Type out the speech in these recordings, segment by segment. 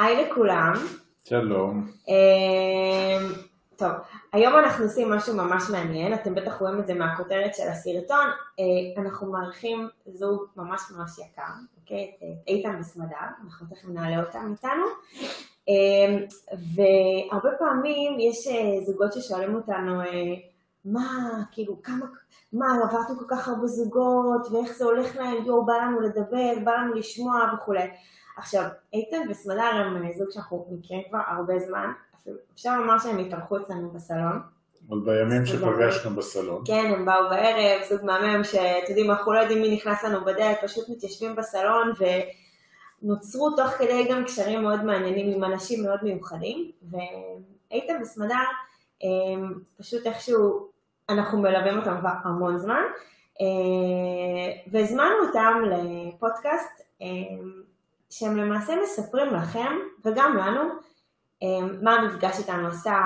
היי לכולם. שלום. אמ, טוב, היום אנחנו עושים משהו ממש מעניין, אתם בטח רואים את זה מהכותרת של הסרטון. אה, אנחנו מארחים זוג ממש ממש יקר, אוקיי? את איתן וסמדר, אנחנו תכף נעלה אותם איתנו. אמ, והרבה פעמים יש אה, זוגות ששואלים אותנו, אה, מה, כאילו, כמה, מה, עברתם כל כך הרבה זוגות, ואיך זה הולך להם, יואו, בא לנו לדבר, בא לנו לשמוע וכולי. עכשיו, איתן וסמדר הם זוג שאנחנו מכירים כבר הרבה זמן, אפשר לומר שהם התארחו אצלנו בסלון. עוד בימים שפגשנו בסלון. כן, הם באו בערב, זוג מהמם שאתם יודעים, אנחנו לא יודעים מי נכנס לנו בדלת, פשוט מתיישבים בסלון ונוצרו תוך כדי גם קשרים מאוד מעניינים עם אנשים מאוד מיוחדים, ואיתן וסמדר פשוט איכשהו, אנחנו מלווים אותם כבר המון זמן, והזמנו אותם לפודקאסט שהם למעשה מספרים לכם וגם לנו מה המפגש איתנו עשה,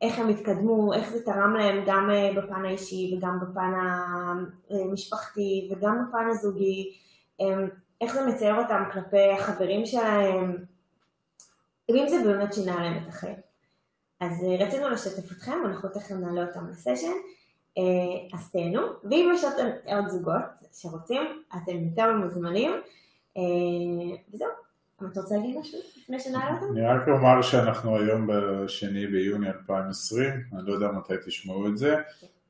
איך הם התקדמו, איך זה תרם להם גם אה, בפן האישי וגם בפן המשפחתי וגם בפן הזוגי, איך זה מצייר אותם כלפי החברים שלהם, ואם זה באמת שינה להם את החיים. אז אה, רצינו לשתף אתכם, אנחנו תכף נעלה אותם לסשן, אה, אז תהנו, ואם יש עוד זוגות שרוצים, אתם יותר מוזמנים. אה, וזהו. אתה רוצה להגיד משהו לפני שנעלה אותם? אני רק אומר שאנחנו היום בשני ביוני 2020, אני לא יודע מתי תשמעו את זה,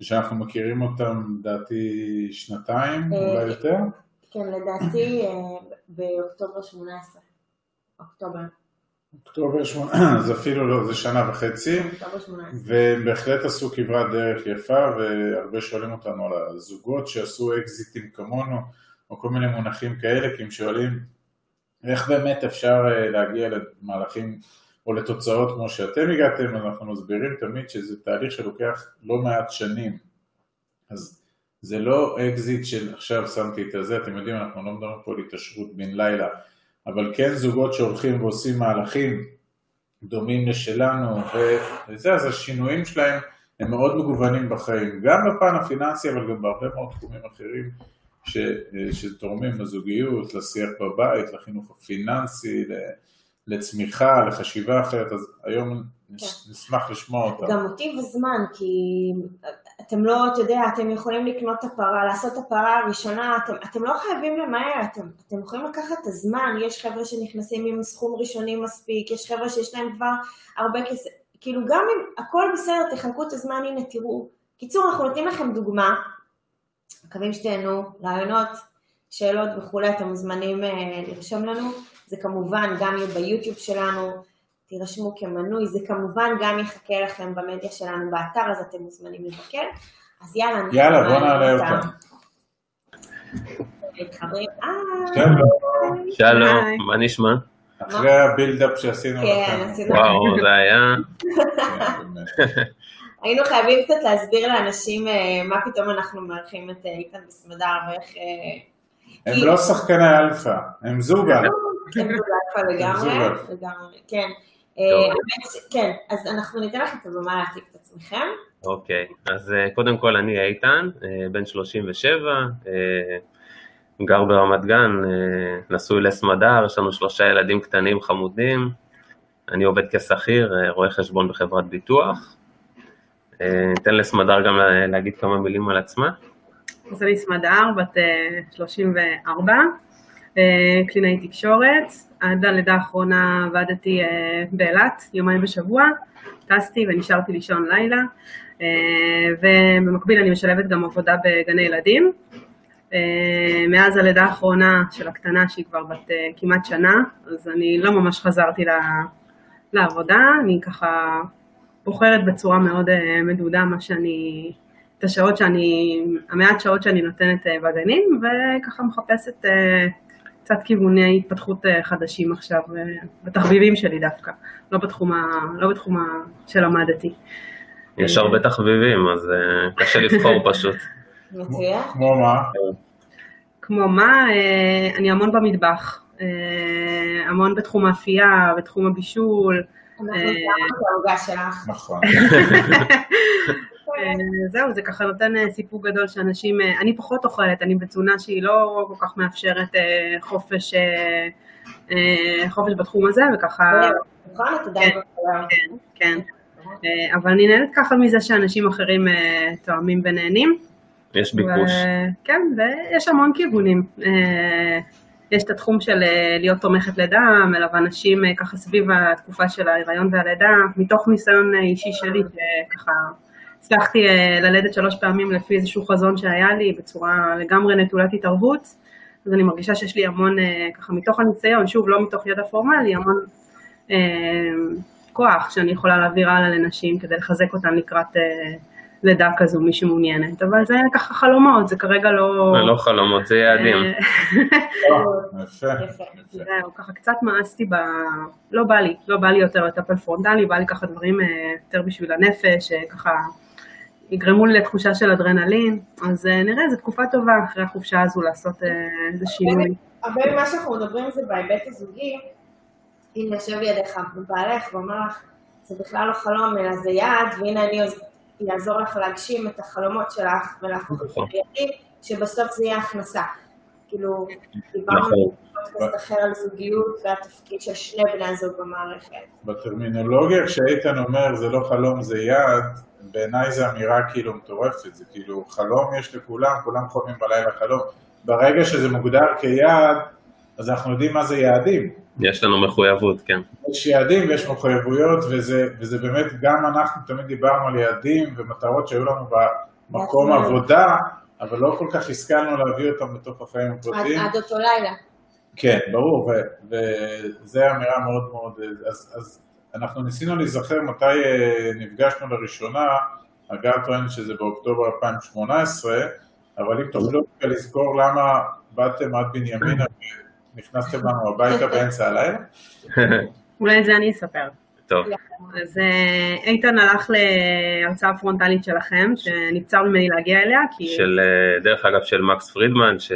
ושאנחנו מכירים אותם לדעתי שנתיים, אה, אולי יותר. כן, לדעתי אה, באוקטובר 18. אוקטובר. אוקטובר 18, אז אפילו לא, זה שנה וחצי. אוקטובר 18. והם בהחלט עשו כברת דרך יפה, והרבה שואלים אותנו על הזוגות שעשו אקזיטים כמונו. או כל מיני מונחים כאלה, כי הם שואלים איך באמת אפשר אה, להגיע למהלכים או לתוצאות כמו שאתם הגעתם, אנחנו מסבירים תמיד שזה תהליך שלוקח לא מעט שנים. אז זה לא אקזיט של עכשיו שמתי את הזה, אתם יודעים, אנחנו לא מדברים פה על התעשרות בן לילה, אבל כן זוגות שהולכים ועושים מהלכים דומים לשלנו, וזה, אז השינויים שלהם הם מאוד מגוונים בחיים, גם בפן הפיננסי, אבל גם בהרבה מאוד תחומים אחרים. ש, שתורמים לזוגיות, לשיח בבית, לחינוך הפיננסי, לצמיחה, לחשיבה אחרת, אז היום כן. נשמח לשמוע אותה. גם אותי בזמן, כי אתם לא, אתה יודע, אתם יכולים לקנות את הפרה, לעשות את הפרה הראשונה, אתם, אתם לא חייבים למהר, אתם, אתם יכולים לקחת את הזמן, יש חבר'ה שנכנסים עם סכום ראשוני מספיק, יש חבר'ה שיש להם כבר הרבה כסף, כאילו גם אם הכל בסדר, תחלקו את הזמן, הנה תראו. קיצור, אנחנו נותנים לכם דוגמה, מקווים שתהנו, רעיונות, שאלות וכולי, אתם מוזמנים אה, לרשום לנו. זה כמובן גם יהיה ביוטיוב שלנו, תירשמו כמנוי, זה כמובן גם יחכה לכם במדיה שלנו באתר, אז אתם מוזמנים לבקר. אז יאללה, יאללה, בוא נעלה אותם. שלום, מה נשמע? אחרי הבילדאפ שעשינו כן, לכם. וואו, זה היה... היינו חייבים קצת להסביר לאנשים אה, מה פתאום אנחנו מארחים את אה, איתן וסמדר ואיך... אה, הם לא שחקני אלפא, הם זוג אלפא. הם זוג אלפא לגמרי, כן. כן, אז אנחנו ניתן לכם את הבמה להציג את עצמכם. אוקיי, אז קודם כל אני איתן, בן 37, גר ברמת גן, נשוי לסמדר, יש לנו שלושה ילדים קטנים חמודים, אני עובד כשכיר, רואה חשבון בחברת ביטוח, ניתן לסמדר גם להגיד כמה מילים על עצמה. אז אני סמדר, בת 34, אה, אה, קלינאי תקשורת, עד הלידה האחרונה עבדתי אה, באילת, יומיים בשבוע, טסתי ונשארתי לישון לילה, ובמקביל אני משלבת גם עבודה בגני ילדים. מאז הלידה האחרונה של הקטנה, שהיא כבר בת כמעט שנה, אז אני לא ממש חזרתי לעבודה, אני ככה בוחרת בצורה מאוד אה, מדודה מה שאני, את השעות שאני, המעט שעות שאני נותנת אה, בגנים, וככה מחפשת אה, קצת כיווני התפתחות חדשים עכשיו, בתחביבים שלי דווקא, לא בתחום, ה, לא בתחום ה, שלמדתי. יש הרבה תחביבים, אז קשה לבחור פשוט. כמו מה? כמו מה? אני המון במטבח, המון בתחום האפייה, בתחום הבישול. אה. נכון. זהו, זה ככה נותן אה, סיפוק גדול שאנשים, אה, אני פחות אוכלת, אני בתזונה שהיא לא כל כך מאפשרת אה, חופש, חופש בתחום הזה, וככה... נכון, עדיין כן, כן. אבל אני נהנית ככה מזה שאנשים אחרים תואמים ונהנים. יש ביקוש. כן, ויש המון כיוונים. יש את התחום של להיות תומכת לידה, מלווה נשים ככה סביב התקופה של ההיריון והלידה, מתוך ניסיון אישי שלי, שככה הצלחתי אה, ללדת שלוש פעמים לפי איזשהו חזון שהיה לי בצורה לגמרי נטולת התערבות, אז אני מרגישה שיש לי המון, אה, ככה מתוך הניסיון, שוב, לא מתוך ידע פורמלי, המון אה, כוח שאני יכולה להעביר הלאה לנשים כדי לחזק אותן לקראת אה, לידה כזו, מי שמעוניינת, אבל זה ככה חלומות, זה כרגע לא... זה לא חלומות, זה יעדים. זהו, ככה קצת מאסתי ב... לא בא לי, לא בא לי יותר לטפל פרונטלי, בא לי ככה דברים יותר בשביל הנפש, ככה יגרמו לי לתחושה של אדרנלין, אז אה, נראה, זו תקופה טובה אחרי החופשה הזו לעשות אה, איזה שינוי. הרבה ממה שאנחנו מדברים זה בהיבט הזוגי, אם יושב לידיך בעלך ואומר לך, זה בכלל לא חלום אלא זה יעד, והנה אני אעזור לך להגשים את החלומות שלך ולהפוך את זה ליעדים, שבסוף זה יהיה הכנסה. כאילו, דיברנו נכון. בפודקאסט אחר על זוגיות והתפקיד של שני בני הזוג במערכת. בטרמינולוגיה כשאיתן אומר זה לא חלום זה יעד, בעיניי זו אמירה כאילו מטורפת, זה כאילו חלום יש לכולם, כולם חולמים בלילה חלום. ברגע שזה מוגדר כיעד, אז אנחנו יודעים מה זה יעדים. יש לנו מחויבות, כן. יש יעדים ויש מחויבויות, וזה, וזה באמת, גם אנחנו תמיד דיברנו על יעדים ומטרות שהיו לנו במקום עבודה, אבל לא כל כך השכלנו להביא אותם בתוך החיים הפרטיים. עד אותו לילה. כן, ברור, וזו אמירה מאוד מאוד, אז, אז אנחנו ניסינו להיזכר מתי אה, נפגשנו לראשונה, הגר טוען שזה באוקטובר 2018, אבל אם תוכלו לזכור למה באתם עד בנימינה ונכנסתם לנו הביתה באמצע הלילה? אולי את זה אני אספר. טוב. אז אה, איתן הלך להרצאה פרונטלית שלכם, שנבצר ממני להגיע אליה, כי... של, אה, דרך אגב, של מקס פרידמן, ש...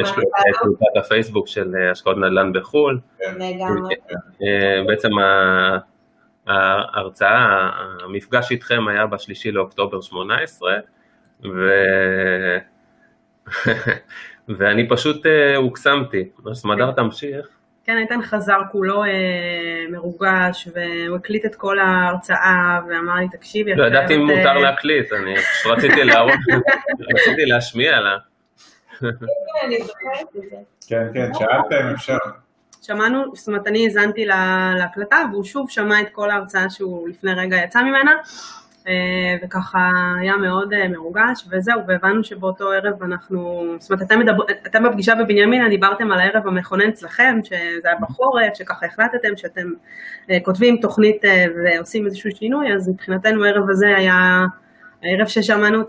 יש לו את קבוצת הפייסבוק של אה, השקעות נדל"ן בחו"ל. בעצם ההרצאה, המפגש איתכם היה בשלישי לאוקטובר 18, ו... ואני פשוט הוקסמתי. סמדר תמשיך. כן, איתן חזר כולו אה, מרוגש, והוא הקליט את כל ההרצאה, ואמר לי, תקשיבי... לא ידעתי אם מותר להקליט, אני פשוט רציתי להראות, רציתי להשמיע לה. כן, כן, שאלת אם אפשר. שמענו, זאת אומרת, אני האזנתי להקלטה, והוא שוב שמע את כל ההרצאה שהוא לפני רגע יצא ממנה. אה, וככה היה מאוד אה, מרוגש, וזהו, והבנו שבאותו ערב אנחנו, זאת אומרת, אתם, מדבר, אתם בפגישה בבנימינה דיברתם על הערב המכונן אצלכם, שזה היה בחורף, שככה החלטתם שאתם אה, כותבים תוכנית ועושים איזשהו שינוי, אז מבחינתנו הערב הזה היה הערב ששמענו,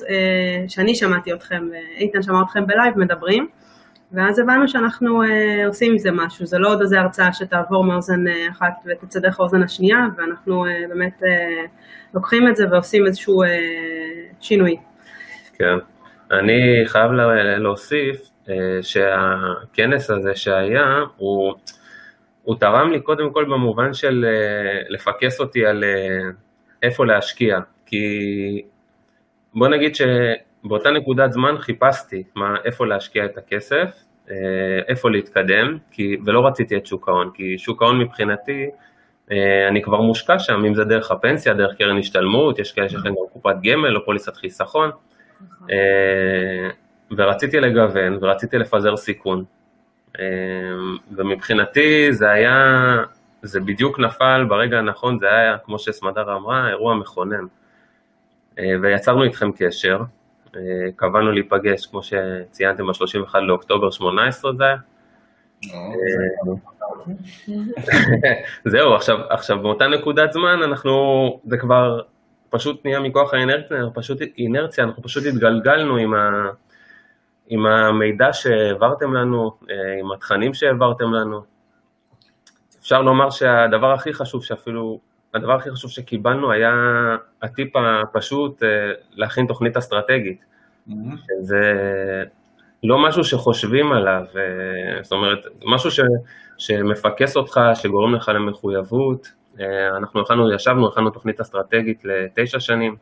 שאני שמעתי אתכם, איתן שמע אתכם בלייב מדברים. ואז הבנו שאנחנו אה, עושים מזה משהו, זה לא עוד איזה הרצאה שתעבור מאוזן אה, אחת ותצא דרך האוזן השנייה, ואנחנו אה, באמת אה, לוקחים את זה ועושים איזשהו אה, שינוי. כן, אני חייב להוסיף אה, שהכנס הזה שהיה, הוא, הוא תרם לי קודם כל במובן של אה, לפקס אותי על אה, איפה להשקיע, כי בוא נגיד ש... באותה נקודת זמן חיפשתי מה, איפה להשקיע את הכסף, איפה להתקדם, כי, ולא רציתי את שוק ההון, כי שוק ההון מבחינתי, אה, אני כבר מושקע שם, אם זה דרך הפנסיה, דרך קרן השתלמות, יש כאלה שיש להם גם קופת גמל או פוליסת חיסכון, נכון. אה, ורציתי לגוון ורציתי לפזר סיכון. ומבחינתי זה היה, זה בדיוק נפל ברגע הנכון, זה היה, כמו שסמדר אמרה, אירוע מכונן. ויצרנו איתכם קשר, אה, קבענו להיפגש, כמו שציינתם, ב-31 לאוקטובר 18 זה היה. זהו, עכשיו, עכשיו באותה נקודת זמן אנחנו, זה כבר פשוט נהיה מכוח האינרציה, פשוט אינרציה, אנחנו פשוט התגלגלנו עם, ה, עם המידע שהעברתם לנו, אה, עם התכנים שהעברתם לנו. אפשר לומר שהדבר הכי חשוב שאפילו, הדבר הכי חשוב שקיבלנו היה הטיפ הפשוט אה, להכין תוכנית אסטרטגית. Mm-hmm. זה לא משהו שחושבים עליו, אה, זאת אומרת, משהו ש, שמפקס אותך, שגורם לך למחויבות. אה, אנחנו הכנו, ישבנו, הכנו תוכנית אסטרטגית לתשע שנים,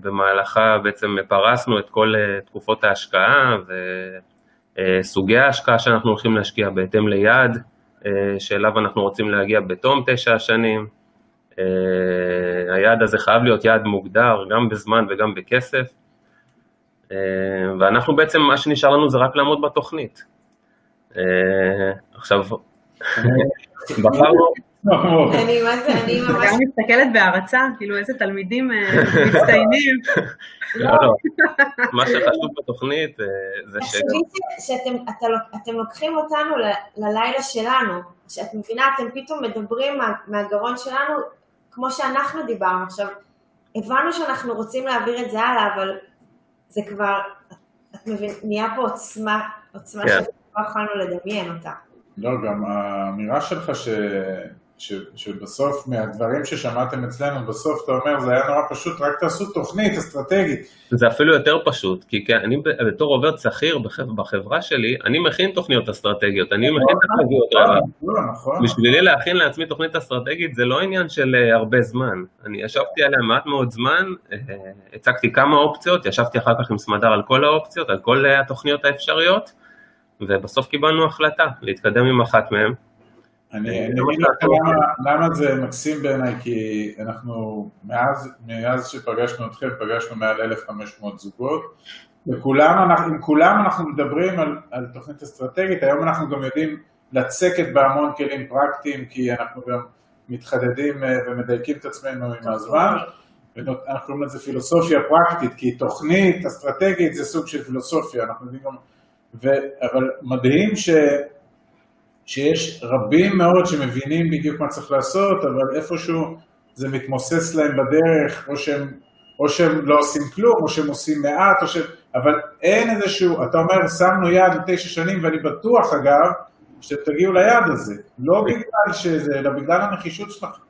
במהלכה בעצם פרסנו את כל תקופות ההשקעה וסוגי ההשקעה שאנחנו הולכים להשקיע בהתאם ליעד שאליו אנחנו רוצים להגיע בתום תשע השנים. היעד הזה חייב להיות יעד מוגדר גם בזמן וגם בכסף. ואנחנו בעצם, מה שנשאר לנו זה רק לעמוד בתוכנית. עכשיו, בחרנו... אני ממש... גם מסתכלת בהערצה, כאילו איזה תלמידים מצטיינים. לא, לא, מה שחשוב בתוכנית זה ש... תחשבי שאתם לוקחים אותנו ללילה שלנו, שאת מבינה, אתם פתאום מדברים מהגרון שלנו כמו שאנחנו דיברנו. עכשיו, הבנו שאנחנו רוצים להעביר את זה הלאה, אבל זה כבר, את מבינה, נהיה פה עוצמה, עוצמה שלא יכולנו לדמיין אותה. לא, גם האמירה שלך ש... ש, שבסוף מהדברים ששמעתם אצלנו, בסוף אתה אומר זה היה נורא פשוט, רק תעשו תוכנית אסטרטגית. זה אפילו יותר פשוט, כי אני בתור עובד שכיר בחברה שלי, אני מכין תוכניות אסטרטגיות, אני מכין תוכניות נכון, נכון. בשבילי להכין לעצמי תוכנית אסטרטגית זה לא עניין של הרבה זמן, אני ישבתי עליה מעט מאוד זמן, הצגתי כמה אופציות, ישבתי אחר כך עם סמדר על כל האופציות, על כל התוכניות האפשריות, ובסוף קיבלנו החלטה להתקדם עם אחת מהן. אני אגיד לך למה, למה זה מקסים בעיניי, כי אנחנו, מאז, מאז שפגשנו אתכם, פגשנו מעל 1,500 זוגות, וכולם, עם כולם אנחנו מדברים על, על תוכנית אסטרטגית, היום אנחנו גם יודעים לצקת בהמון כלים פרקטיים, כי אנחנו גם מתחדדים ומדייקים את עצמנו עם הזמן, ואנחנו קוראים לזה פילוסופיה פרקטית, כי תוכנית אסטרטגית זה סוג של פילוסופיה, אנחנו יודעים גם, ו, אבל מדהים ש... שיש רבים מאוד שמבינים בדיוק מה צריך לעשות, אבל איפשהו זה מתמוסס להם בדרך, או שהם, או שהם לא עושים כלום, או שהם עושים מעט, או ש... אבל אין איזשהו, אתה אומר, שמנו יעד לתשע שנים, ואני בטוח אגב, שתגיעו ליעד הזה. לא בגלל שזה, אלא בגלל הנחישות שלכם.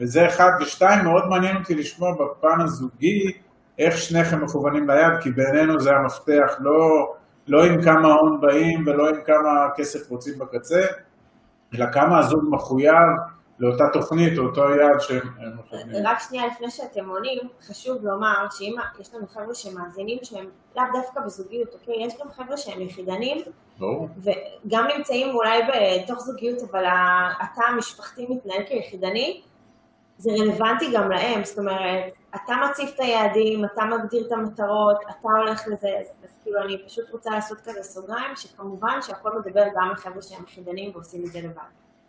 וזה אחד, ושתיים, מאוד מעניין אותי לשמוע בפן הזוגי, איך שניכם מכוונים ליעד, כי בעינינו זה המפתח, לא... לא עם כמה הון באים ולא עם כמה כסף רוצים בקצה, אלא כמה הזוג מחויב לאותה תוכנית או אותו יעד שהם מכוונים. רק שנייה לפני שאתם עונים, חשוב לומר שאם יש לנו חבר'ה שמאזינים שהם לאו דווקא בזוגיות, אוקיי? יש גם חבר'ה שהם יחידנים, ברור. וגם נמצאים אולי בתוך זוגיות, אבל התא המשפחתי מתנהל כיחידני, זה רלוונטי גם להם, זאת אומרת, אתה מציב את היעדים, אתה מגדיר את המטרות, אתה הולך לזה, אז, כאילו אני פשוט רוצה לעשות כזה סוגריים, שכמובן שהכל מדבר גם לחבר'ה שהם יחידנים ועושים את זה לבד.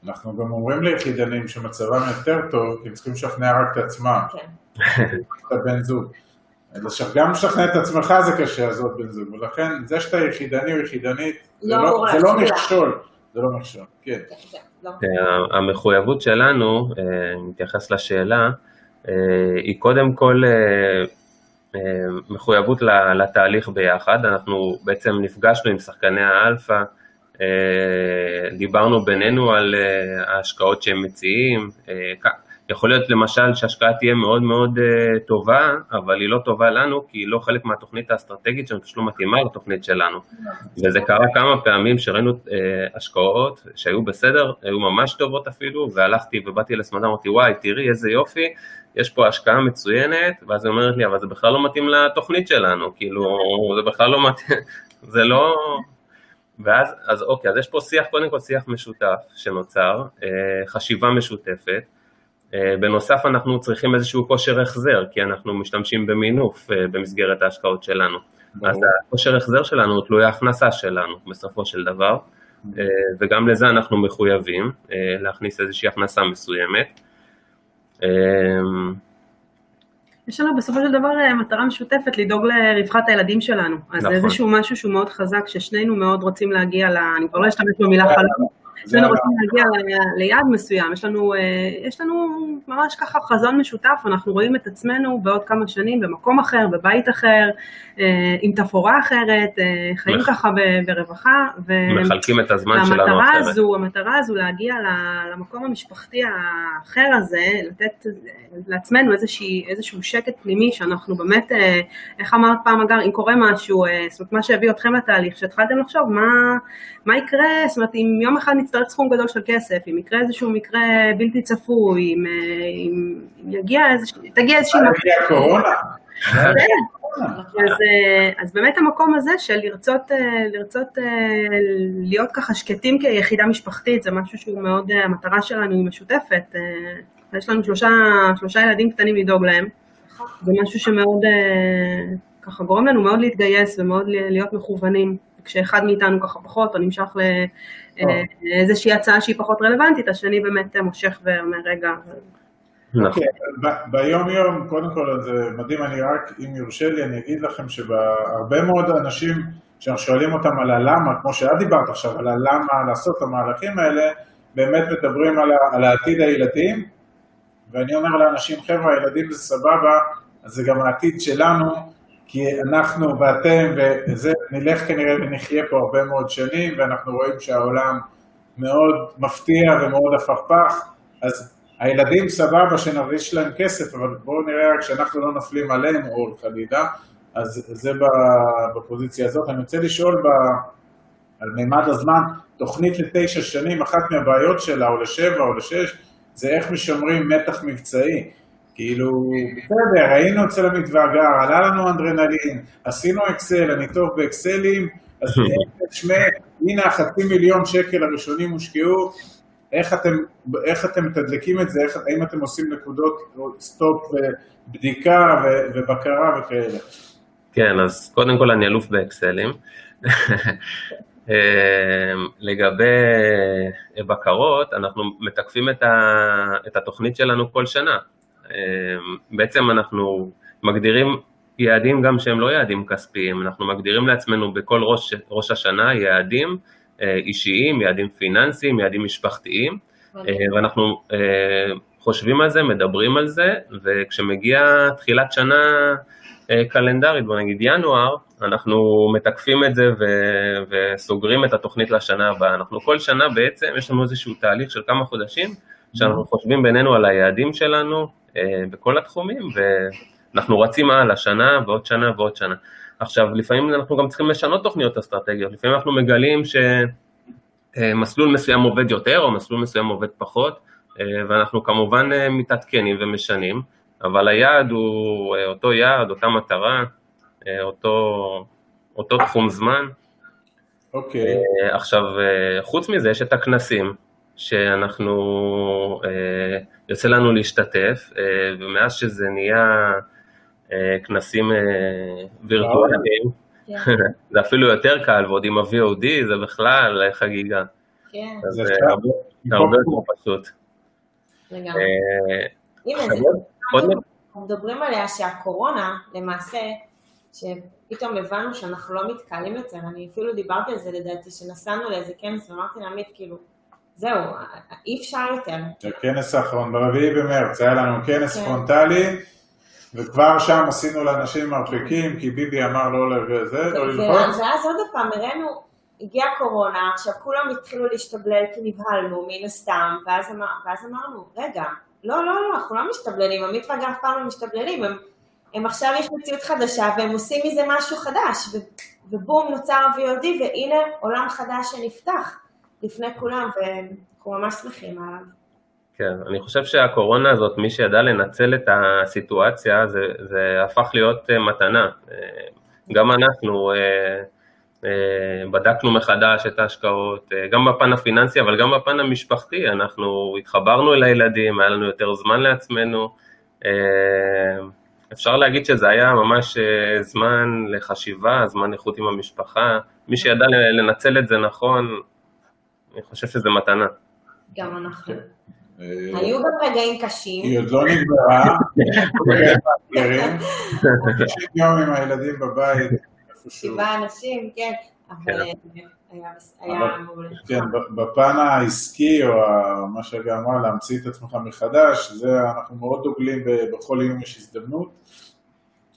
אנחנו גם אומרים ליחידנים שמצבם יותר טוב, כי הם צריכים לשכנע רק את עצמם. כן. את הבן זוג. גם לשכנע את עצמך זה קשה, עוד בן זוג, ולכן זה שאתה יחידני או יחידנית, זה לא, לא, זה לא מכשול, זה לא מכשול, כן. כן לא. אה, המחויבות שלנו, נתייחס אה, לשאלה, אה, היא קודם כל מחויבות לתהליך ביחד, אנחנו בעצם נפגשנו עם שחקני האלפא, דיברנו בינינו על ההשקעות שהם מציעים, יכול להיות למשל שהשקעה תהיה מאוד מאוד uh, טובה, אבל היא לא טובה לנו, כי היא לא חלק מהתוכנית האסטרטגית שלנו, פשוט לא מתאימה לתוכנית שלנו. וזה קרה כמה פעמים שראינו uh, השקעות שהיו בסדר, היו ממש טובות אפילו, והלכתי ובאתי לסמדה, אמרתי, וואי, תראי איזה יופי, יש פה השקעה מצוינת, ואז היא אומרת לי, אבל זה בכלל לא מתאים לתוכנית שלנו, כאילו, זה בכלל לא מתאים, זה לא... ואז, אז אוקיי, אז יש פה שיח, קודם כל שיח משותף שנוצר, uh, חשיבה משותפת, בנוסף אנחנו צריכים איזשהו כושר החזר, כי אנחנו משתמשים במינוף אה, במסגרת ההשקעות שלנו. אז הכושר החזר שלנו הוא תלוי ההכנסה שלנו בסופו של דבר, אה, וגם לזה אנחנו מחויבים להכניס איזושהי הכנסה מסוימת. יש לנו בסופו של דבר מטרה משותפת לדאוג לרווחת הילדים שלנו. אז נכון. זה איזשהו משהו שהוא מאוד חזק, ששנינו מאוד רוצים להגיע ל... אני כבר לא אשתמש במילה חלום. שנינו רוצים להגיע ליעד מסוים, יש לנו, אה, יש לנו ממש ככה חזון משותף, אנחנו רואים את עצמנו בעוד כמה שנים במקום אחר, בבית אחר, אה, עם תפאורה אחרת, אה, חיים מח... ככה ברווחה. ו... מחלקים את הזמן שלנו אחרת. הזו, המטרה הזו להגיע למקום המשפחתי האחר הזה, לתת לעצמנו איזושהי, איזשהו שקט פנימי שאנחנו באמת, איך אמרת פעם אגר, אם קורה משהו, זאת אומרת מה שהביא אתכם לתהליך, שהתחלתם לחשוב מה, מה יקרה, זאת אומרת אם יום אחד נצטרך סכום גדול של כסף, אם יקרה איזשהו מקרה בלתי צפוי, אם, אה, אם, אם יגיע איזושהי, תגיע איזושהי... הגיע הקורונה. אז, אה, אז באמת המקום הזה של לרצות, אה, לרצות להיות ככה שקטים כיחידה משפחתית, זה משהו שהוא מאוד, המטרה שלנו היא משותפת. יש לנו שלושה, שלושה ילדים קטנים לדאוג להם. זה משהו שמאוד, ככה גורם לנו מאוד להתגייס ומאוד להיות מכוונים. כשאחד מאיתנו ככה פחות, או נמשך לאיזושהי הצעה שהיא פחות רלוונטית, השני באמת אה, מושך ואומר, רגע, נכון. אוקיי, ביום יום, קודם כל זה מדהים, אני רק, אם יורשה לי, אני אגיד לכם שהרבה מאוד אנשים, כשאנחנו שואלים אותם על הלמה, כמו שאת דיברת עכשיו, על הלמה לעשות את המהלכים האלה, באמת מדברים על, על העתיד הילדים, ואני אומר לאנשים, חבר'ה, הילדים זה סבבה, אז זה גם העתיד שלנו, כי אנחנו ואתם, וזה, נלך כנראה ונחיה פה הרבה מאוד שנים, ואנחנו רואים שהעולם מאוד מפתיע ומאוד הפכפך, אז הילדים סבבה שנרגיש להם כסף, אבל בואו נראה רק שאנחנו לא נופלים עליהם, או חלילה, אז זה בפוזיציה הזאת. אני רוצה לשאול ב, על מימד הזמן, תוכנית לתשע שנים, אחת מהבעיות שלה, או לשבע או לשש, זה איך משמרים מתח מבצעי. כאילו, בסדר, היינו אצל המתווה הגר, עלה לנו אנדרנלין, עשינו אקסל, אני טוב באקסלים, אז תשמע, הנה החצי מיליון שקל הראשונים הושקעו, איך אתם, איך אתם מתדלקים את זה, איך, האם אתם עושים נקודות סטופ ובדיקה ו- ובקרה וכאלה. כן, אז קודם כל אני אלוף באקסלים. אה, לגבי בקרות, אנחנו מתקפים את, ה, את התוכנית שלנו כל שנה. אה, בעצם אנחנו מגדירים יעדים גם שהם לא יעדים כספיים, אנחנו מגדירים לעצמנו בכל ראש, ראש השנה יעדים אה, אישיים, יעדים פיננסיים, יעדים משפחתיים, אה, ואנחנו אה, חושבים על זה, מדברים על זה, וכשמגיע תחילת שנה קלנדרית, בוא נגיד ינואר, אנחנו מתקפים את זה ו- וסוגרים את התוכנית לשנה הבאה. אנחנו כל שנה בעצם, יש לנו איזשהו תהליך של כמה חודשים, שאנחנו חושבים בינינו על היעדים שלנו אה, בכל התחומים, ואנחנו רצים הלאה, שנה ועוד שנה ועוד שנה. עכשיו, לפעמים אנחנו גם צריכים לשנות תוכניות אסטרטגיות, לפעמים אנחנו מגלים שמסלול מסוים עובד יותר או מסלול מסוים עובד פחות, אה, ואנחנו כמובן אה, מתעדכנים ומשנים, אבל היעד הוא אה, אותו יעד, אותה מטרה, אה, אותו, אותו תחום זמן. אוקיי, אה, עכשיו, אה, חוץ מזה יש את הכנסים, שאנחנו, אה, יוצא לנו להשתתף, אה, ומאז שזה נהיה אה, כנסים אה, וירטואליים, כן, זה אפילו יותר קל, ועוד עם ה-VOD זה בכלל חגיגה. כן, אז זה. הרבה יותר פשוט. לגמרי. הנה, זה מדברים עליה שהקורונה, למעשה, שפתאום הבנו שאנחנו לא מתקהלים יותר, אני אפילו דיברתי על זה לדעתי, שנסענו לאיזה כנס ואמרתי לעמית, כאילו, זהו, אי אפשר יותר. הכנס האחרון, ברביעי במרץ, היה לנו כנס כן. פרונטלי, וכבר שם עשינו לאנשים מרפקים, כי ביבי אמר לא לזה, לא ללחוץ. ואז עוד פעם הראינו, הגיעה קורונה, עכשיו כולם התחילו להשתבלל כי נבהלנו מן הסתם, ואז, אמר, ואז אמרנו, רגע, לא, לא, לא, אנחנו לא משתבללים, עמית ואגב אף פעם לא משתבללים, הם, הם עכשיו יש מציאות חדשה והם עושים מזה משהו חדש, ו, ובום נוצר ה-VOD והנה עולם חדש שנפתח לפני כולם, ואנחנו ממש שמחים עליו. כן, אני חושב שהקורונה הזאת, מי שידע לנצל את הסיטואציה, זה, זה הפך להיות אה, מתנה. אה, גם אנחנו אה, בדקנו מחדש את ההשקעות, גם בפן הפיננסי, אבל גם בפן המשפחתי, אנחנו התחברנו אל הילדים, היה לנו יותר זמן לעצמנו. אפשר להגיד שזה היה ממש זמן לחשיבה, זמן איכות עם המשפחה. מי שידע לנצל את זה נכון, אני חושב שזה מתנה. גם אנחנו. אה, היו גם רגעים קשים, היא עוד לא נגמרה, 90 יום עם הילדים בבית. שבעה אנשים, כן, אבל כן. אה, היה מעולה. כן, בפן העסקי, או מה שגם אמר, להמציא את עצמך מחדש, זה אנחנו מאוד דוגלים בכל יום יש הזדמנות.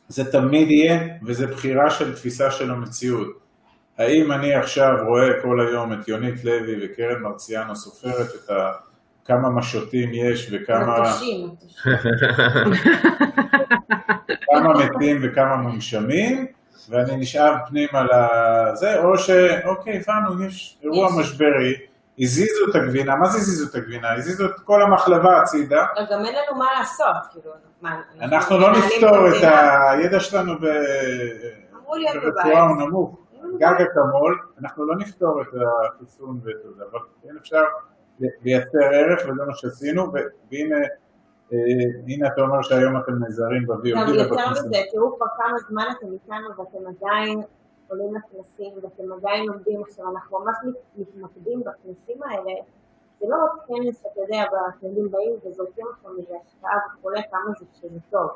זה תמיד יהיה, וזה בחירה של תפיסה של המציאות. האם אני עכשיו רואה כל היום את יונית לוי וקרן מרציאנו סופרת את ה... כמה משוטים יש וכמה מטושים. כמה מתים וכמה מונשמים, ואני נשאב פנימה לזה, או שאוקיי, הבנו, יש אירוע יש. משברי, הזיזו את הגבינה, מה זה הזיזו את הגבינה? הזיזו את כל המחלבה הצידה. לא, גם אין לנו מה לעשות, כאילו, מה, אנחנו לא נפתור את? הידע שלנו ב- אמרו להיות ברפואה הוא. נמוך. גג אקמול, אנחנו לא נפתור את החיסון ואת זה, אבל כן אפשר לייצר ערך וזה מה שעשינו, והנה אה, הנה אתה אומר שהיום אתם נעזרים גם ב-VOD יותר ובכנסים. מזה, תראו כבר כמה זמן אתם איתנו ואתם עדיין עולים לכנסים ואתם עדיין לומדים עכשיו, אנחנו ממש מת- מתמקדים בכנסים האלה, זה לא רק כנס שאתה יודע, והתלמידים באים וזורקים לכם איזה השקעה וכולי, כמה זה שזה טוב.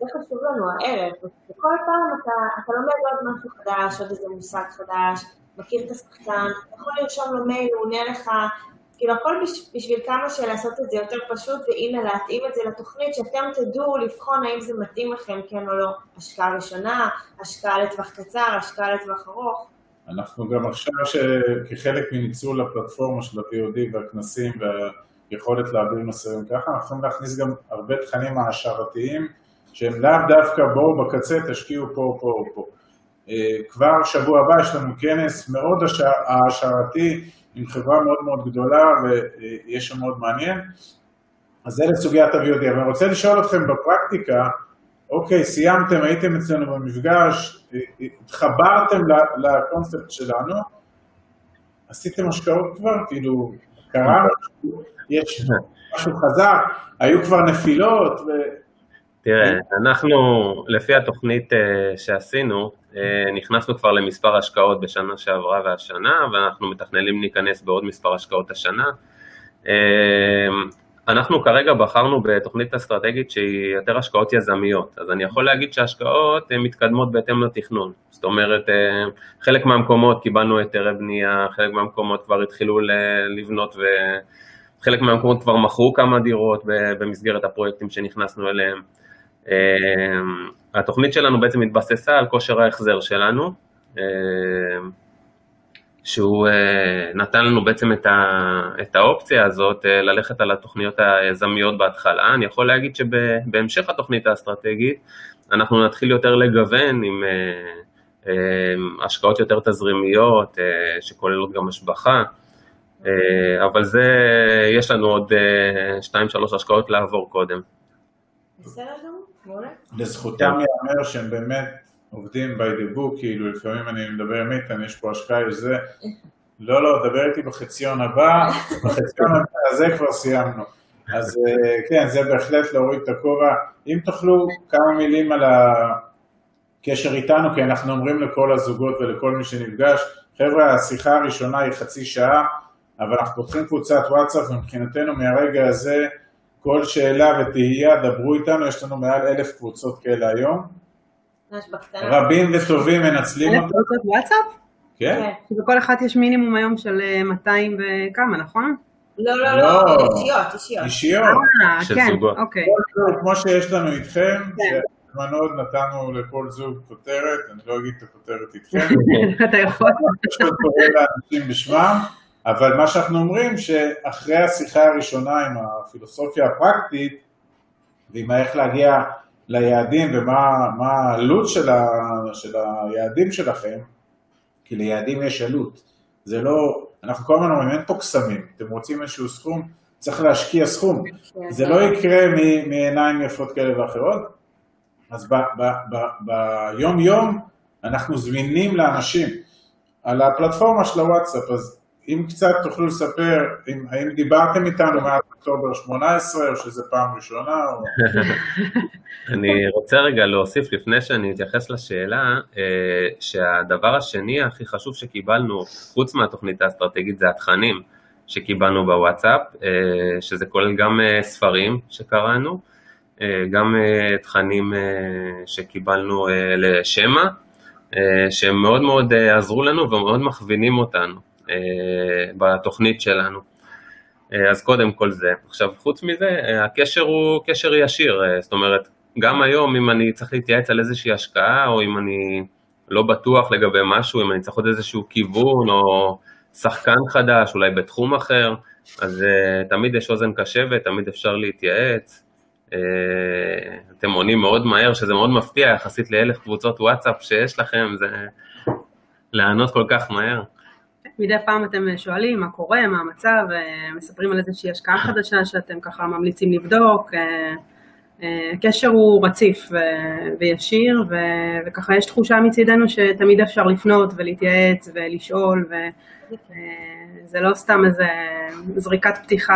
זה חשוב לנו הערב, וכל פעם אתה, אתה לומד עוד משהו חדש, עוד איזה מושג חדש, מכיר את השחקן, אתה יכול לרשום לו מייל, הוא עונה לך, כאילו הכל בש, בשביל כמה שלעשות את זה יותר פשוט, והנה להתאים את זה לתוכנית, שאתם תדעו לבחון האם זה מתאים לכם, כן או לא. השקעה ראשונה, השקעה לטווח קצר, השקעה לטווח ארוך. אנחנו גם עכשיו, ש- כחלק מניצול הפלטפורמה של ה-VOD והכנסים והיכולת להעביר מסרים ככה, אנחנו יכולים להכניס גם הרבה תכנים העשרתיים, שהם לאו דווקא בואו בקצה תשקיעו פה, פה פה. אה, כבר שבוע הבא יש לנו כנס מאוד הש- העשרתי עם חברה מאוד מאוד גדולה ויש שם מאוד מעניין. אז זה לסוגיית ה-VOD. אבל אני רוצה לשאול אתכם בפרקטיקה, אוקיי, סיימתם, הייתם אצלנו במפגש, התחברתם ל- לקונספט שלנו, עשיתם השקעות כבר? כאילו, קרה? יש משהו חזק? היו כבר נפילות? ו... תראה, אנחנו, לפי התוכנית אה, שעשינו, אה, נכנסנו כבר למספר השקעות בשנה שעברה והשנה, ואנחנו מתכננים להיכנס בעוד מספר השקעות השנה. אה, אנחנו כרגע בחרנו בתוכנית אסטרטגית שהיא יותר השקעות יזמיות, אז אני יכול להגיד שההשקעות מתקדמות בהתאם לתכנון. זאת אומרת, חלק מהמקומות קיבלנו היתרי בנייה, חלק מהמקומות כבר התחילו לבנות וחלק מהמקומות כבר מכרו כמה דירות במסגרת הפרויקטים שנכנסנו אליהם. Uh, התוכנית שלנו בעצם התבססה על כושר ההחזר שלנו, uh, שהוא uh, נתן לנו בעצם את, ה, את האופציה הזאת uh, ללכת על התוכניות היזמיות בהתחלה. אני יכול להגיד שבהמשך התוכנית האסטרטגית אנחנו נתחיל יותר לגוון עם uh, uh, השקעות יותר תזרימיות, שכוללות גם השבחה. אבל זה, יש לנו עוד 2-3 השקעות לעבור קודם. בסדר גמור. לזכותם ייאמר שהם באמת עובדים by the book, כאילו לפעמים אני מדבר עם איתן, יש פה השקעה, יש זה, לא, לא, דבר איתי בחציון הבא, בחציון הזה כבר סיימנו. אז אה, כן, זה בהחלט להוריד את הכובע. אם תוכלו כמה מילים על הקשר איתנו, כי אנחנו אומרים לכל הזוגות ולכל מי שנפגש, חבר'ה, השיחה הראשונה היא חצי שעה, אבל אנחנו פותחים קבוצת וואטסאפ, ומבחינתנו מהרגע הזה, כל שאלה ותהייה, דברו איתנו, יש לנו מעל אלף קבוצות כאלה היום. רבים וטובים מנצלים אלף אותם. קבוצות וואטסאפ? כן? כן. שבכל אחת יש מינימום היום של אה, 200 וכמה, נכון? לא, לא, לא. לא, אישיות, אישיות. אישיות. אה, של כן, זוגות. אוקיי. כמו שיש לנו איתכם, כן. שבזמנו עוד נתנו לכל זוג כותרת, אני לא אגיד את הכותרת איתכם, אתה יכול. פשוט קורא לאנשים בשמם, אבל מה שאנחנו אומרים שאחרי השיחה הראשונה עם הפילוסופיה הפרקטית, ועם איך להגיע ליעדים ומה מה העלות של, ה, של היעדים שלכם, כי ליעדים יש עלות. זה לא, אנחנו כל הזמן אומרים, אין פה קסמים, אתם רוצים איזשהו סכום, צריך להשקיע סכום. כן. זה לא יקרה מ- מעיניים יפות כאלה ואחרות. אז ביום יום אנחנו זמינים לאנשים על הפלטפורמה של הוואטסאפ, אז אם קצת תוכלו לספר, אם, האם דיברתם איתנו מאז אוקטובר 18 או שזה פעם ראשונה, או... אני רוצה רגע להוסיף לפני שאני אתייחס לשאלה, אה, שהדבר השני הכי חשוב שקיבלנו, חוץ מהתוכנית האסטרטגית, זה התכנים שקיבלנו בוואטסאפ, אה, שזה כולל גם אה, ספרים שקראנו, גם תכנים שקיבלנו לשמע, שהם מאוד מאוד עזרו לנו ומאוד מכווינים אותנו בתוכנית שלנו. אה, אז קודם כל זה. עכשיו, חוץ מזה, אה, הקשר הוא קשר ישיר, אה, זאת אומרת, גם היום אם אני צריך להתייעץ על איזושהי השקעה, או אם אני לא בטוח לגבי משהו, אם אני צריך עוד איזשהו כיוון, או שחקן חדש, אולי בתחום אחר, אז תמיד יש אוזן קשבת, תמיד אפשר להתייעץ. Uh, אתם עונים מאוד מהר, שזה מאוד מפתיע יחסית לאלף קבוצות וואטסאפ שיש לכם, זה לענות כל כך מהר. מדי פעם אתם שואלים מה קורה, מה המצב, מספרים על איזושהי השקעה חדשה שאתם ככה ממליצים לבדוק. הקשר הוא רציף וישיר, וככה יש תחושה מצידנו שתמיד אפשר לפנות ולהתייעץ ולשאול, וזה לא סתם איזה זריקת פתיחה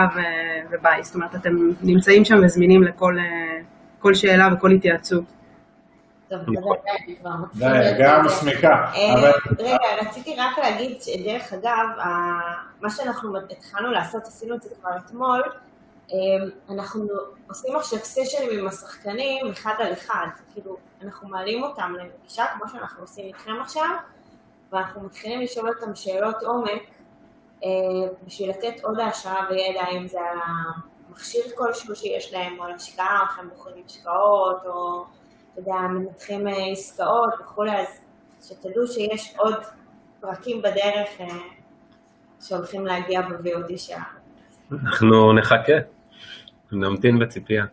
וביי, זאת אומרת, אתם נמצאים שם וזמינים לכל שאלה וכל התייעצות. טוב, די, גם מסמיקה. רגע, רציתי רק להגיד שדרך אגב, מה שאנחנו התחלנו לעשות, עשינו את זה כבר אתמול, אנחנו עושים עכשיו סשנים עם השחקנים אחד על אחד, כאילו, אנחנו מעלים אותם לפגישה כמו שאנחנו עושים איתכם עכשיו, ואנחנו מתחילים לשאול אותם שאלות עומק בשביל לתת עוד העשרה וידע, אם זה על המכשיר כלשהו שיש להם, או על השקעה, או איך הם בוחרים השקעות, או אתה יודע, מנתחים עסקאות וכולי, אז שתדעו שיש עוד פרקים בדרך שהולכים להגיע ב-VOD שלנו. אנחנו נחכה, נמתין בציפייה.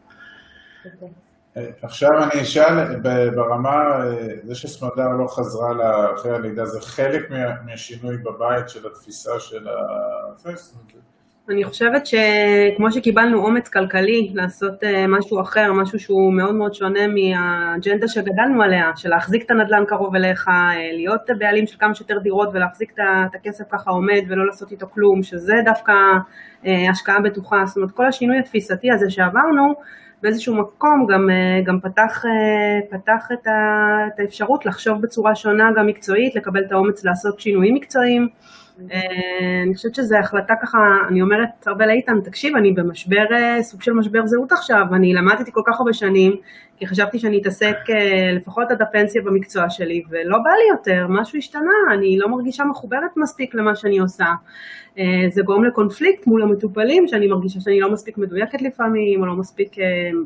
עכשיו אני אשאל, ברמה, זה שסמדר לא חזרה אחרי הלידה, זה חלק מהשינוי בבית של התפיסה של ה... אני חושבת שכמו שקיבלנו אומץ כלכלי לעשות משהו אחר, משהו שהוא מאוד מאוד שונה מהאג'נדה שגדלנו עליה, של להחזיק את הנדל"ן קרוב אליך, להיות בעלים של כמה שיותר דירות ולהחזיק את הכסף ככה עומד ולא לעשות איתו כלום, שזה דווקא השקעה בטוחה, זאת אומרת כל השינוי התפיסתי הזה שעברנו, באיזשהו מקום גם, גם פתח, פתח את האפשרות לחשוב בצורה שונה גם מקצועית, לקבל את האומץ לעשות שינויים מקצועיים. אני חושבת שזו החלטה ככה, אני אומרת הרבה לאיתן, תקשיב, אני במשבר, סוג של משבר זהות עכשיו, אני למדתי כל כך הרבה שנים, כי חשבתי שאני אתעסק לפחות עד הפנסיה במקצוע שלי, ולא בא לי יותר, משהו השתנה, אני לא מרגישה מחוברת מספיק למה שאני עושה. זה גורם לקונפליקט מול המטופלים, שאני מרגישה שאני לא מספיק מדויקת לפעמים, או לא מספיק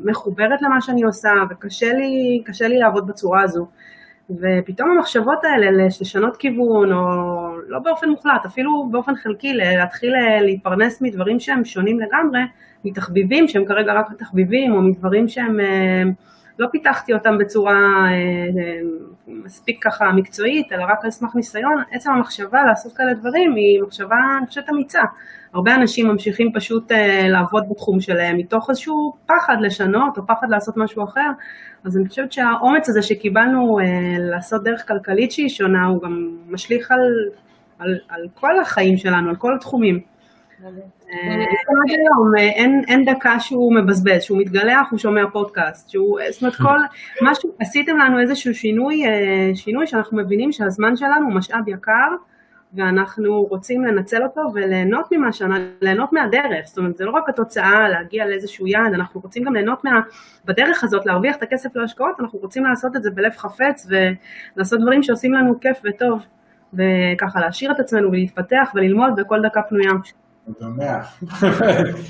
מחוברת למה שאני עושה, וקשה לי, לי לעבוד בצורה הזו. ופתאום המחשבות האלה לשנות כיוון, או לא באופן מוחלט, אפילו באופן חלקי, להתחיל להתפרנס מדברים שהם שונים לגמרי, מתחביבים שהם כרגע רק תחביבים, או מדברים שהם, לא פיתחתי אותם בצורה מספיק ככה מקצועית, אלא רק על סמך ניסיון, עצם המחשבה לעשות כאלה דברים היא מחשבה, אני חושבת, אמיצה. הרבה אנשים ממשיכים פשוט לעבוד בתחום שלהם מתוך איזשהו פחד לשנות, או פחד לעשות משהו אחר, אז אני חושבת שהאומץ הזה שקיבלנו לעשות דרך כלכלית שהיא שונה, הוא גם משליך על, על, על כל החיים שלנו, על כל התחומים. היום אין, אין דקה שהוא מבזבז, שהוא מתגלח, הוא שומע פודקאסט, שהוא, זאת אומרת כל, משהו, עשיתם לנו איזשהו שינוי, שינוי שאנחנו מבינים שהזמן שלנו הוא משאב יקר, ואנחנו רוצים לנצל אותו וליהנות ממה שאנחנו, ליהנות מהדרך, זאת אומרת זה לא רק התוצאה להגיע לאיזשהו יעד, אנחנו רוצים גם ליהנות מה, בדרך הזאת להרוויח את הכסף להשקעות, אנחנו רוצים לעשות את זה בלב חפץ ולעשות דברים שעושים לנו כיף וטוב, וככה להשאיר את עצמנו ולהתפתח וללמוד בכל דקה פנויה. שמח,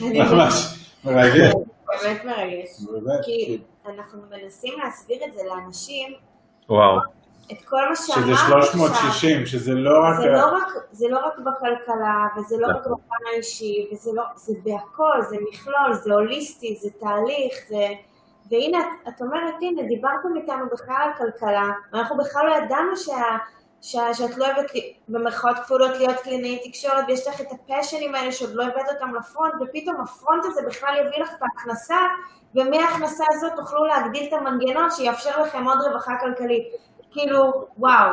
ממש מרגש. באמת מרגש, כי אנחנו מנסים להסביר את זה לאנשים, וואו. את כל מה שאמרת שזה 360, שזה לא רק... זה לא רק, זה לא רק בכלכלה, וזה לא רק בפן האישי, וזה לא, זה בהכל, זה מכלול, זה הוליסטי, זה תהליך, זה... והנה, את, את אומרת, הנה, דיברתם איתנו בכלל על כלכלה, ואנחנו בכלל לא ידענו שה... שאת לא אוהבת במרכאות כפולות להיות קלינאית תקשורת ויש לך את הפשנים האלה שעוד לא הבאת אותם לפרונט ופתאום הפרונט הזה בכלל יביא לך את ההכנסה ומההכנסה הזאת תוכלו להגדיל את המנגנון שיאפשר לכם עוד רווחה כלכלית. כאילו, וואו.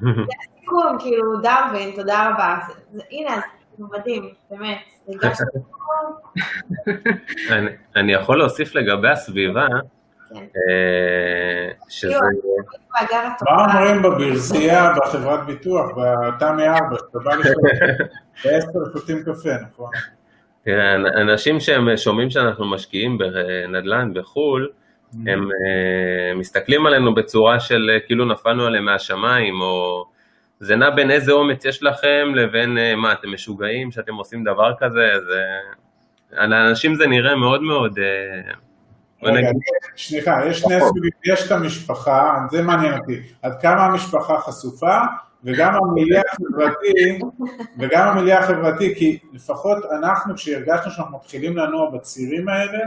זה הסיכום, כאילו, דרווין, תודה רבה. הנה, זה מדהים, באמת. אני יכול להוסיף לגבי הסביבה, שזה... מה אומרים בברזייה, בחברת ביטוח, בתמי 4, שאתה בא לשאול, בעשר שותים קפה, נכון? תראה, אנשים שהם שומעים שאנחנו משקיעים בנדל"ן בחו"ל, הם מסתכלים עלינו בצורה של כאילו נפלנו עליהם מהשמיים, או זה נע בין איזה אומץ יש לכם לבין מה, אתם משוגעים שאתם עושים דבר כזה, זה... לאנשים זה נראה מאוד מאוד... רגע, סליחה, יש שני סוגים, יש את המשפחה, זה מעניין אותי, עד כמה המשפחה חשופה, וגם המיליה החברתי, וגם המיליה החברתי, כי לפחות אנחנו, כשהרגשנו שאנחנו מתחילים לנוע בצירים האלה,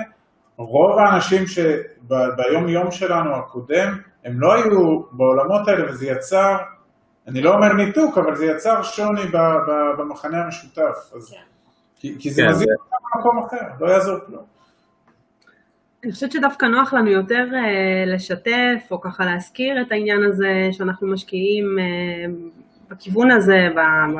רוב האנשים שביום יום שלנו הקודם, הם לא היו בעולמות האלה, וזה יצר אני לא אומר ניתוק, אבל זה יצר שוני ב, ב, במחנה המשותף. אז, כן. כי, כי זה כן, מזיק זה- אותם במקום אחר, לא יעזור כלום. אני חושבת שדווקא נוח לנו יותר אה, לשתף, או ככה להזכיר את העניין הזה שאנחנו משקיעים אה, בכיוון הזה, ב, ב,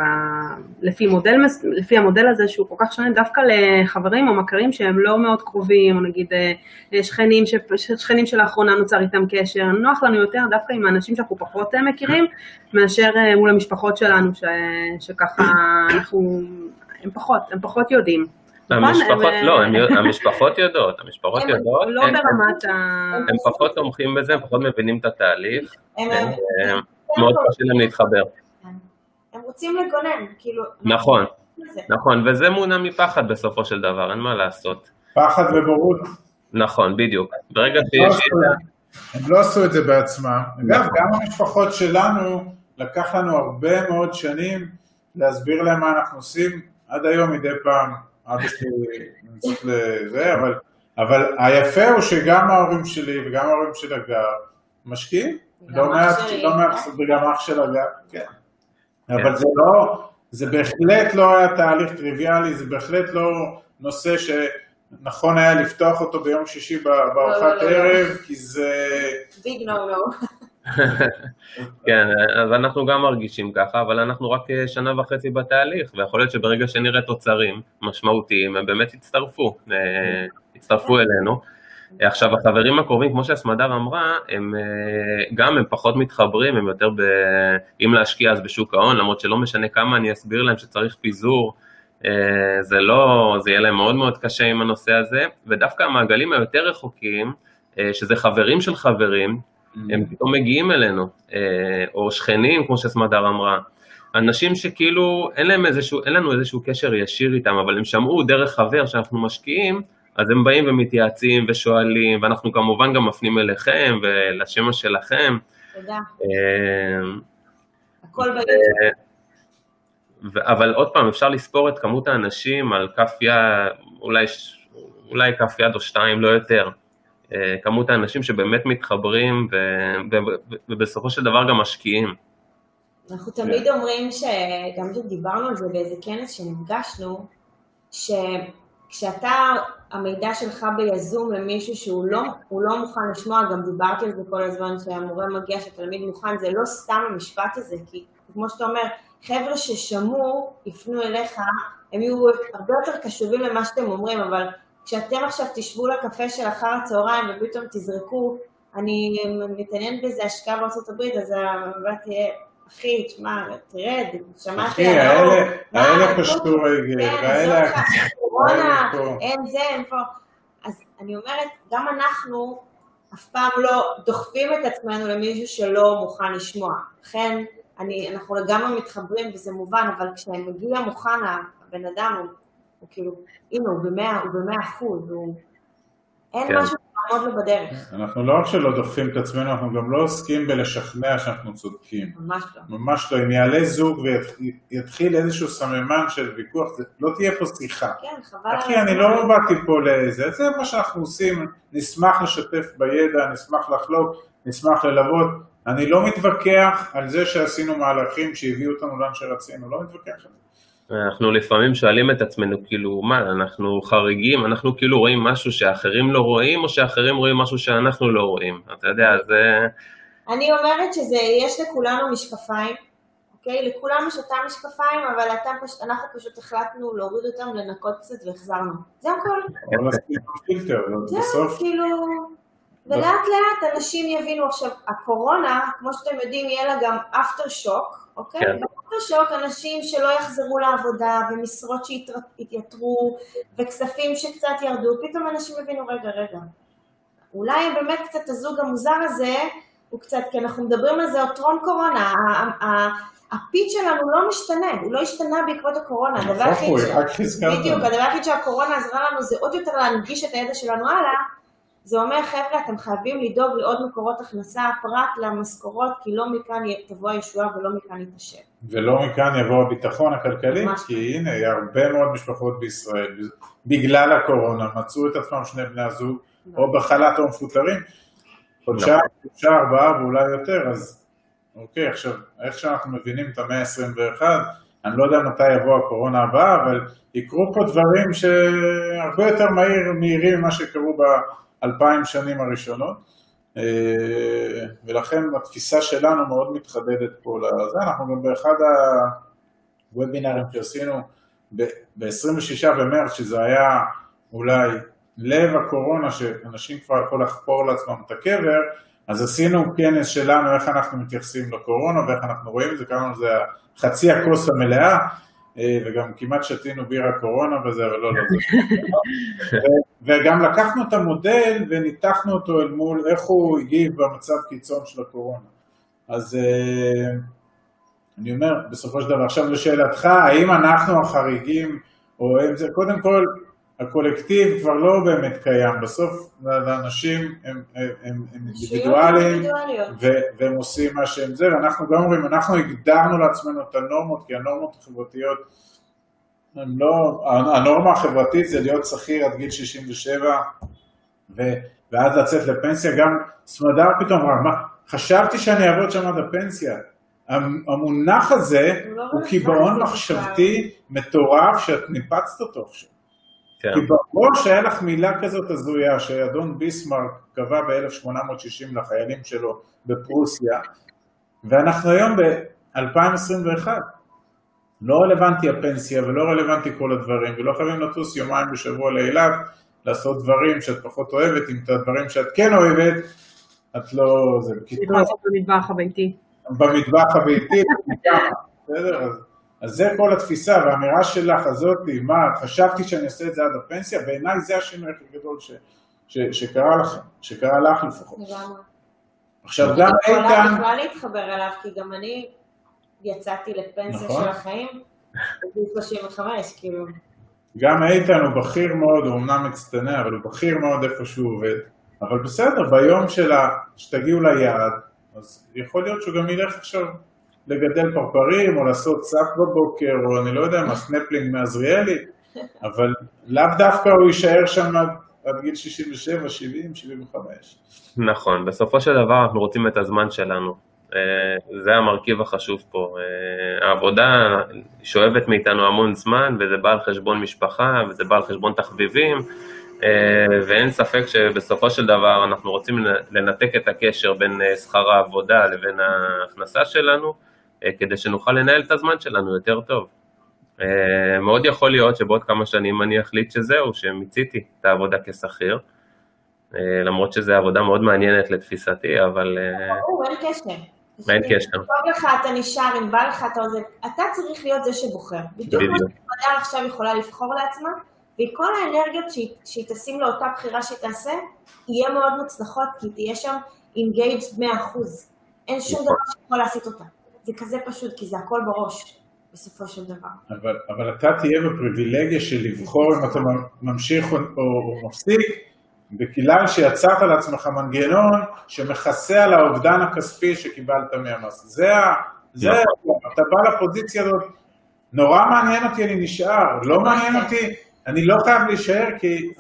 לפי, מודל, לפי המודל הזה שהוא כל כך שונה דווקא לחברים או מכרים שהם לא מאוד קרובים, או נגיד אה, שכנים, ש, שכנים שלאחרונה נוצר איתם קשר, נוח לנו יותר דווקא עם האנשים שאנחנו פחות אה, מכירים, מאשר אה, מול המשפחות שלנו, ש, שככה אנחנו, הם פחות, הם פחות יודעים. נכון? המשפחות, הם, לא, אה, המשפחות יודעות, המשפחות יודעות, לא הם- ברמת ה... הם פחות תומכים בזה, הם פחות מבינים את התהליך, אה, מאוד קשה להם להתחבר. רוצים לגונן, כאילו... נכון, מה זה? נכון, וזה מונע מפחד בסופו של דבר, אין מה לעשות. פחד ובורות. נכון, בדיוק. ברגע לא שיש... עשו- הם לא עשו את זה בעצמם. אגב, גם המשפחות שלנו, לקח לנו הרבה מאוד שנים להסביר להם מה אנחנו עושים. עד היום מדי פעם אבא שלי נמצאת לזה, אבל, אבל היפה הוא שגם ההורים שלי וגם ההורים של הגר משקיעים. לא אח מעט, לא מעט. וגם אח של הגר, כן. אבל זה לא, זה בהחלט לא היה תהליך טריוויאלי, זה בהחלט לא נושא שנכון היה לפתוח אותו ביום שישי ב- בארוחת לא, לא, לא. ערב, כי זה... ביג נו נו. כן, אז אנחנו גם מרגישים ככה, אבל אנחנו רק אה, שנה וחצי בתהליך, ויכול להיות שברגע שנראה תוצרים משמעותיים, הם באמת יצטרפו, אה, יצטרפו אלינו. עכשיו, החברים הקרובים, כמו שהסמדר אמרה, הם אה, גם, הם פחות מתחברים, הם יותר ב... אם להשקיע אז בשוק ההון, למרות שלא משנה כמה אני אסביר להם שצריך פיזור, אה, זה לא, זה יהיה להם מאוד מאוד קשה עם הנושא הזה, ודווקא המעגלים היותר רחוקים, אה, שזה חברים של חברים, הם פתאום מגיעים אלינו, או שכנים, כמו שסמדר אמרה, אנשים שכאילו אין להם איזשהו, אין לנו איזשהו קשר ישיר איתם, אבל הם שמעו דרך חבר שאנחנו משקיעים, אז הם באים ומתייעצים ושואלים, ואנחנו כמובן גם מפנים אליכם ולשמע שלכם. תודה. אה, הכל ביוטיוב. אבל עוד פעם, אפשר לספור את כמות האנשים על כף יד, אולי, ש- אולי כף יד או שתיים, לא יותר. אה, כמות האנשים שבאמת מתחברים ו- ו- ו- ובסופו של דבר גם משקיעים. אנחנו תמיד אומרים שגם דיברנו על זה באיזה כנס שנפגשנו, שכשאתה, המידע שלך ביזום למישהו שהוא לא, לא מוכן לשמוע, גם דיברתי על זה כל הזמן, שהמורה מגיע, שהתלמיד מוכן, זה לא סתם המשפט הזה, כי כמו שאתה אומר, חבר'ה ששמעו, יפנו אליך, הם יהיו הרבה יותר קשובים למה שאתם אומרים, אבל כשאתם עכשיו תשבו לקפה של אחר הצהריים ופתאום תזרקו, אני מתעניין באיזה השקעה בארצות הברית, אז המבט תהיה, אחי, תשמע, תרד, שמעתי אחי, על האור, האלה, האלה פשטו רגל, כן, והאלה... קורונה, פה. אין זה, אין פה. אז אני אומרת, גם אנחנו אף פעם לא דוחפים את עצמנו למישהו שלא מוכן לשמוע. לכן, אני, אנחנו לגמרי מתחברים וזה מובן, אבל כשמגיע מוכן הבן אדם, הוא, הוא כאילו, הנה, הוא במאה, הוא במאה אחוז, הוא... אין כן. משהו לעמוד לו בדרך, אנחנו לא רק שלא דוחפים את עצמנו, אנחנו גם לא עוסקים בלשכנע שאנחנו צודקים. ממש לא. ממש לא. אם יעלה זוג ויתחיל איזשהו סממן של ויכוח, לא תהיה פה שיחה. כן, חבל אחי, אני. לא באתי פה לזה, זה מה שאנחנו עושים, נשמח לשתף בידע, נשמח לחלוק, נשמח ללוות. אני לא מתווכח על זה שעשינו מהלכים שהביאו אותנו לאן שרצינו, לא מתווכח על זה. אנחנו לפעמים שואלים את עצמנו, כאילו, מה, אנחנו חריגים, אנחנו כאילו רואים משהו שאחרים לא רואים, או שאחרים רואים משהו שאנחנו לא רואים? אתה יודע, זה... אני אומרת שיש לכולנו משקפיים, אוקיי? לכולנו יש אותם משקפיים, אבל אתה פש... אנחנו פשוט החלטנו להוריד אותם, לנקות קצת והחזרנו. זה הכל. זהו, כאילו... ולאט לאט אנשים יבינו עכשיו, הקורונה, כמו שאתם יודעים, יהיה לה גם אפטר שוק, אוקיי? כן. באפטר שוק אנשים שלא יחזרו לעבודה, ומשרות שיתייתרו, וכספים שקצת ירדו, פתאום אנשים יבינו, רגע, רגע, אולי באמת קצת הזוג המוזר הזה, הוא קצת, כי אנחנו מדברים על זה עוד טרום קורונה, הפיץ שלנו לא משתנה, הוא לא השתנה בעקבות הקורונה, הדבר היחיד בדיוק. הדבר היחיד שהקורונה עזרה לנו זה עוד יותר להנגיש את הידע שלנו הלאה, זה אומר חבר'ה אתם חייבים לדאוג לעוד מקורות הכנסה פרט למשכורות כי לא מכאן תבוא הישועה ולא מכאן יתעשב. ולא מכאן יבוא הביטחון הכלכלי, כי הנה, הרבה מאוד משפחות בישראל, בגלל הקורונה, מצאו את עצמם שני בני הזוג, או בחל"ת או מפוטרים, חודשיים, שלושה, ארבעה ואולי יותר, אז אוקיי, עכשיו, איך שאנחנו מבינים את המאה ה-21, אני לא יודע מתי יבוא הקורונה הבאה, אבל יקרו פה דברים שהרבה יותר מהיר, מהירים ממה שקרו באלפיים שנים הראשונות, אה, ולכן התפיסה שלנו מאוד מתחדדת פה לזה, אנחנו גם באחד הוובינרים שעשינו ב-26 במרץ, שזה היה אולי לב הקורונה, שאנשים כבר יכולו לחפור לעצמם את הקבר, אז עשינו כנס שלנו איך אנחנו מתייחסים לקורונה ואיך אנחנו רואים את זה, קראנו לזה חצי הכוס המלאה, אה, וגם כמעט שתינו בירה קורונה וזה, אבל לא, לא זה. וגם לקחנו את המודל וניתחנו אותו אל מול איך הוא הגיב במצב קיצון של הקורונה. אז אה, אני אומר, בסופו של דבר, עכשיו לשאלתך, האם אנחנו החריגים, או אם זה, קודם כל, הקולקטיב כבר לא באמת קיים, בסוף לאנשים הם, הם, הם אינדיבידואלים והם עושים מה שהם זה, ואנחנו גם אומרים, אנחנו הגדרנו לעצמנו את הנורמות, כי הנורמות החברתיות לא, הנורמה החברתית זה להיות שכיר עד גיל 67 ו, ואז לצאת לפנסיה, גם סמדר פתאום אמרה, מה, חשבתי שאני אעבוד שם עד הפנסיה, המונח הזה לא הוא קיבעון מחשבתי מטורף שאת ניפצת אותו עכשיו. כן. כי בראש היה לך מילה כזאת הזויה שאדון ביסמרק קבע ב-1860 לחיילים שלו בפרוסיה, ואנחנו היום ב-2021. לא רלוונטי הפנסיה ולא רלוונטי כל הדברים, ולא חייבים לטוס יומיים בשבוע לאילת, לעשות דברים שאת פחות אוהבת, אם את הדברים שאת כן אוהבת, את לא... זה בקיצור. במטבח הביתי. במטבח הביתי, בסדר? אז... אז זה כל התפיסה והאמירה שלך הזאת, מה, חשבתי שאני אעשה את זה עד הפנסיה, בעיניי זה השינוי הכי גדול ש, ש, שקרה לך, שקרה לך לפחות. עכשיו גם איתן... אני יכולה בכלל להתחבר אליו, כי גם אני יצאתי לפנסיה נכון. של החיים, בגיל 35, כאילו. גם איתן הוא בכיר מאוד, הוא אמנם מצטנע, אבל הוא בכיר מאוד איפה שהוא עובד. אבל בסדר, ביום שלה, שתגיעו ליעד, אז יכול להיות שהוא גם ילך עכשיו לגדל פרפרים, או לעשות סאפ בבוקר, או אני לא יודע מה, סנפלינג מעזריאלי, אבל לאו דווקא הוא יישאר שם עד, עד גיל 67, 70, 75. נכון, בסופו של דבר אנחנו רוצים את הזמן שלנו. אה, זה המרכיב החשוב פה. אה, העבודה שואבת מאיתנו המון זמן, וזה בא על חשבון משפחה, וזה בא על חשבון תחביבים, אה, ואין ספק שבסופו של דבר אנחנו רוצים לנתק את הקשר בין שכר העבודה לבין ההכנסה שלנו, כדי שנוכל לנהל את הזמן שלנו יותר טוב. אה, מאוד יכול להיות שבעוד כמה שנים אני אחליט שזהו, שמיציתי את העבודה כשכיר, אה, למרות שזו עבודה מאוד מעניינת לתפיסתי, אבל... ברור, אין קשר. אין קשר. טוב לך, אתה נשאר, אם בא לך, אתה עוזב, אתה צריך להיות זה שבוחר. בדיוק כמו שמדע עכשיו יכולה לבחור לעצמה, וכל האנרגיות שהיא תשים לאותה בחירה שתעשה, יהיה מאוד מוצלחות, כי תהיה שם אינגייג' 100%. אין שום נכון. דבר שיכול להסיט אותה. זה כזה פשוט, כי זה הכל בראש, בסופו של דבר. אבל, אבל אתה תהיה בפריבילגיה של לבחור אם אתה ממשיך או, או מפסיק, בגלל שיצרת לעצמך מנגנון שמכסה על האובדן הכספי שקיבלת מהמס. זה ה... זה, נכון. אתה בא לפוזיציה הזאת, נורא מעניין אותי, אני נשאר, לא מעניין אותי, אני לא חייב להישאר כי...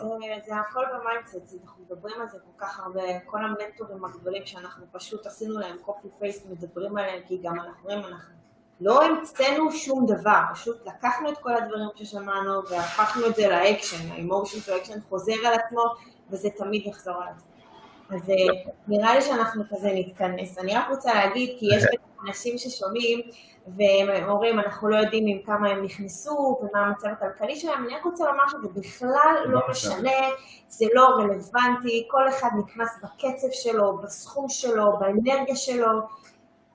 זה הכל ב mindset, אנחנו מדברים על זה כל כך הרבה, כל המנטורים הגדולים שאנחנו פשוט עשינו להם copy paste, מדברים עליהם, כי גם אנחנו רואים, אנחנו לא המצאנו שום דבר, פשוט לקחנו את כל הדברים ששמענו והפכנו את זה לאקשן, ה emotion to action חוזר על עצמו, וזה תמיד יחזור על עצמו. אז אה, נראה לי שאנחנו כזה נתכנס. אני רק רוצה להגיד, כי יש אנשים ששומעים, והם אומרים, אנחנו לא יודעים עם כמה הם נכנסו ומה המצב הכלכלי שלהם, אני רק רוצה לומר שזה בכלל לא משנה, זה לא רלוונטי, כל אחד נכנס בקצב שלו, בסכום שלו, באנרגיה שלו.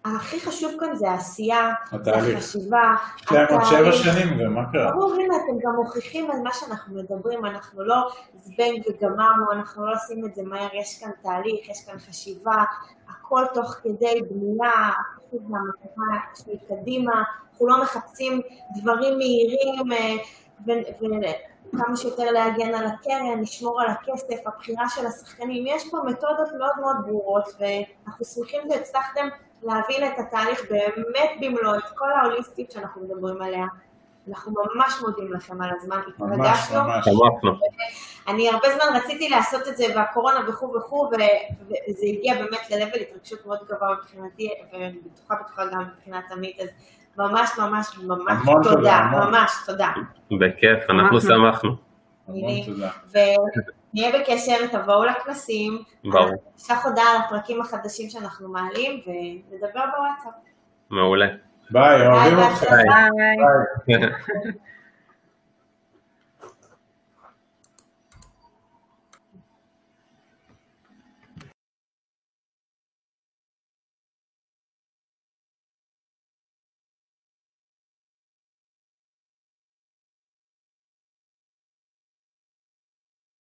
הכי חשוב כאן זה העשייה, זה החשיבה. כן, עוד שבע שנים ומה קרה? ברור, הנה, אתם גם מוכיחים על מה שאנחנו מדברים, אנחנו לא זבנג וגמרנו, אנחנו לא עושים את זה מהר, יש כאן תהליך, יש כאן חשיבה, הכל תוך כדי בנייה, פשוט מהמטרה של קדימה, אנחנו לא מחפשים דברים מהירים אה, וכמה שיותר להגן על הקרן, לשמור על הכסף, הבחירה של השחקנים, יש פה מתודות מאוד מאוד ברורות ואנחנו שמחים שהצלחתם להבין את התהליך באמת במלוא, את כל ההוליסטית שאנחנו מדברים עליה. אנחנו ממש מודים לכם על הזמן, התרגשנו. ממש, ממש. אני הרבה זמן רציתי לעשות את זה והקורונה וכו' וכו', וזה הגיע באמת ל-level התרגשות מאוד גבוה מבחינתי, ואני בטוחה בטוחה גם מבחינת עמית, אז ממש ממש ממש תודה. ממש תודה. בכיף, אנחנו שמחנו. המון ונהיה בקשר, תבואו לכנסים, ברור. נשלח הודעה על הפרקים החדשים שאנחנו מעלים, ונדבר בוואטסאפ. מעולה. ביי, אוהבים. ביי. ביי.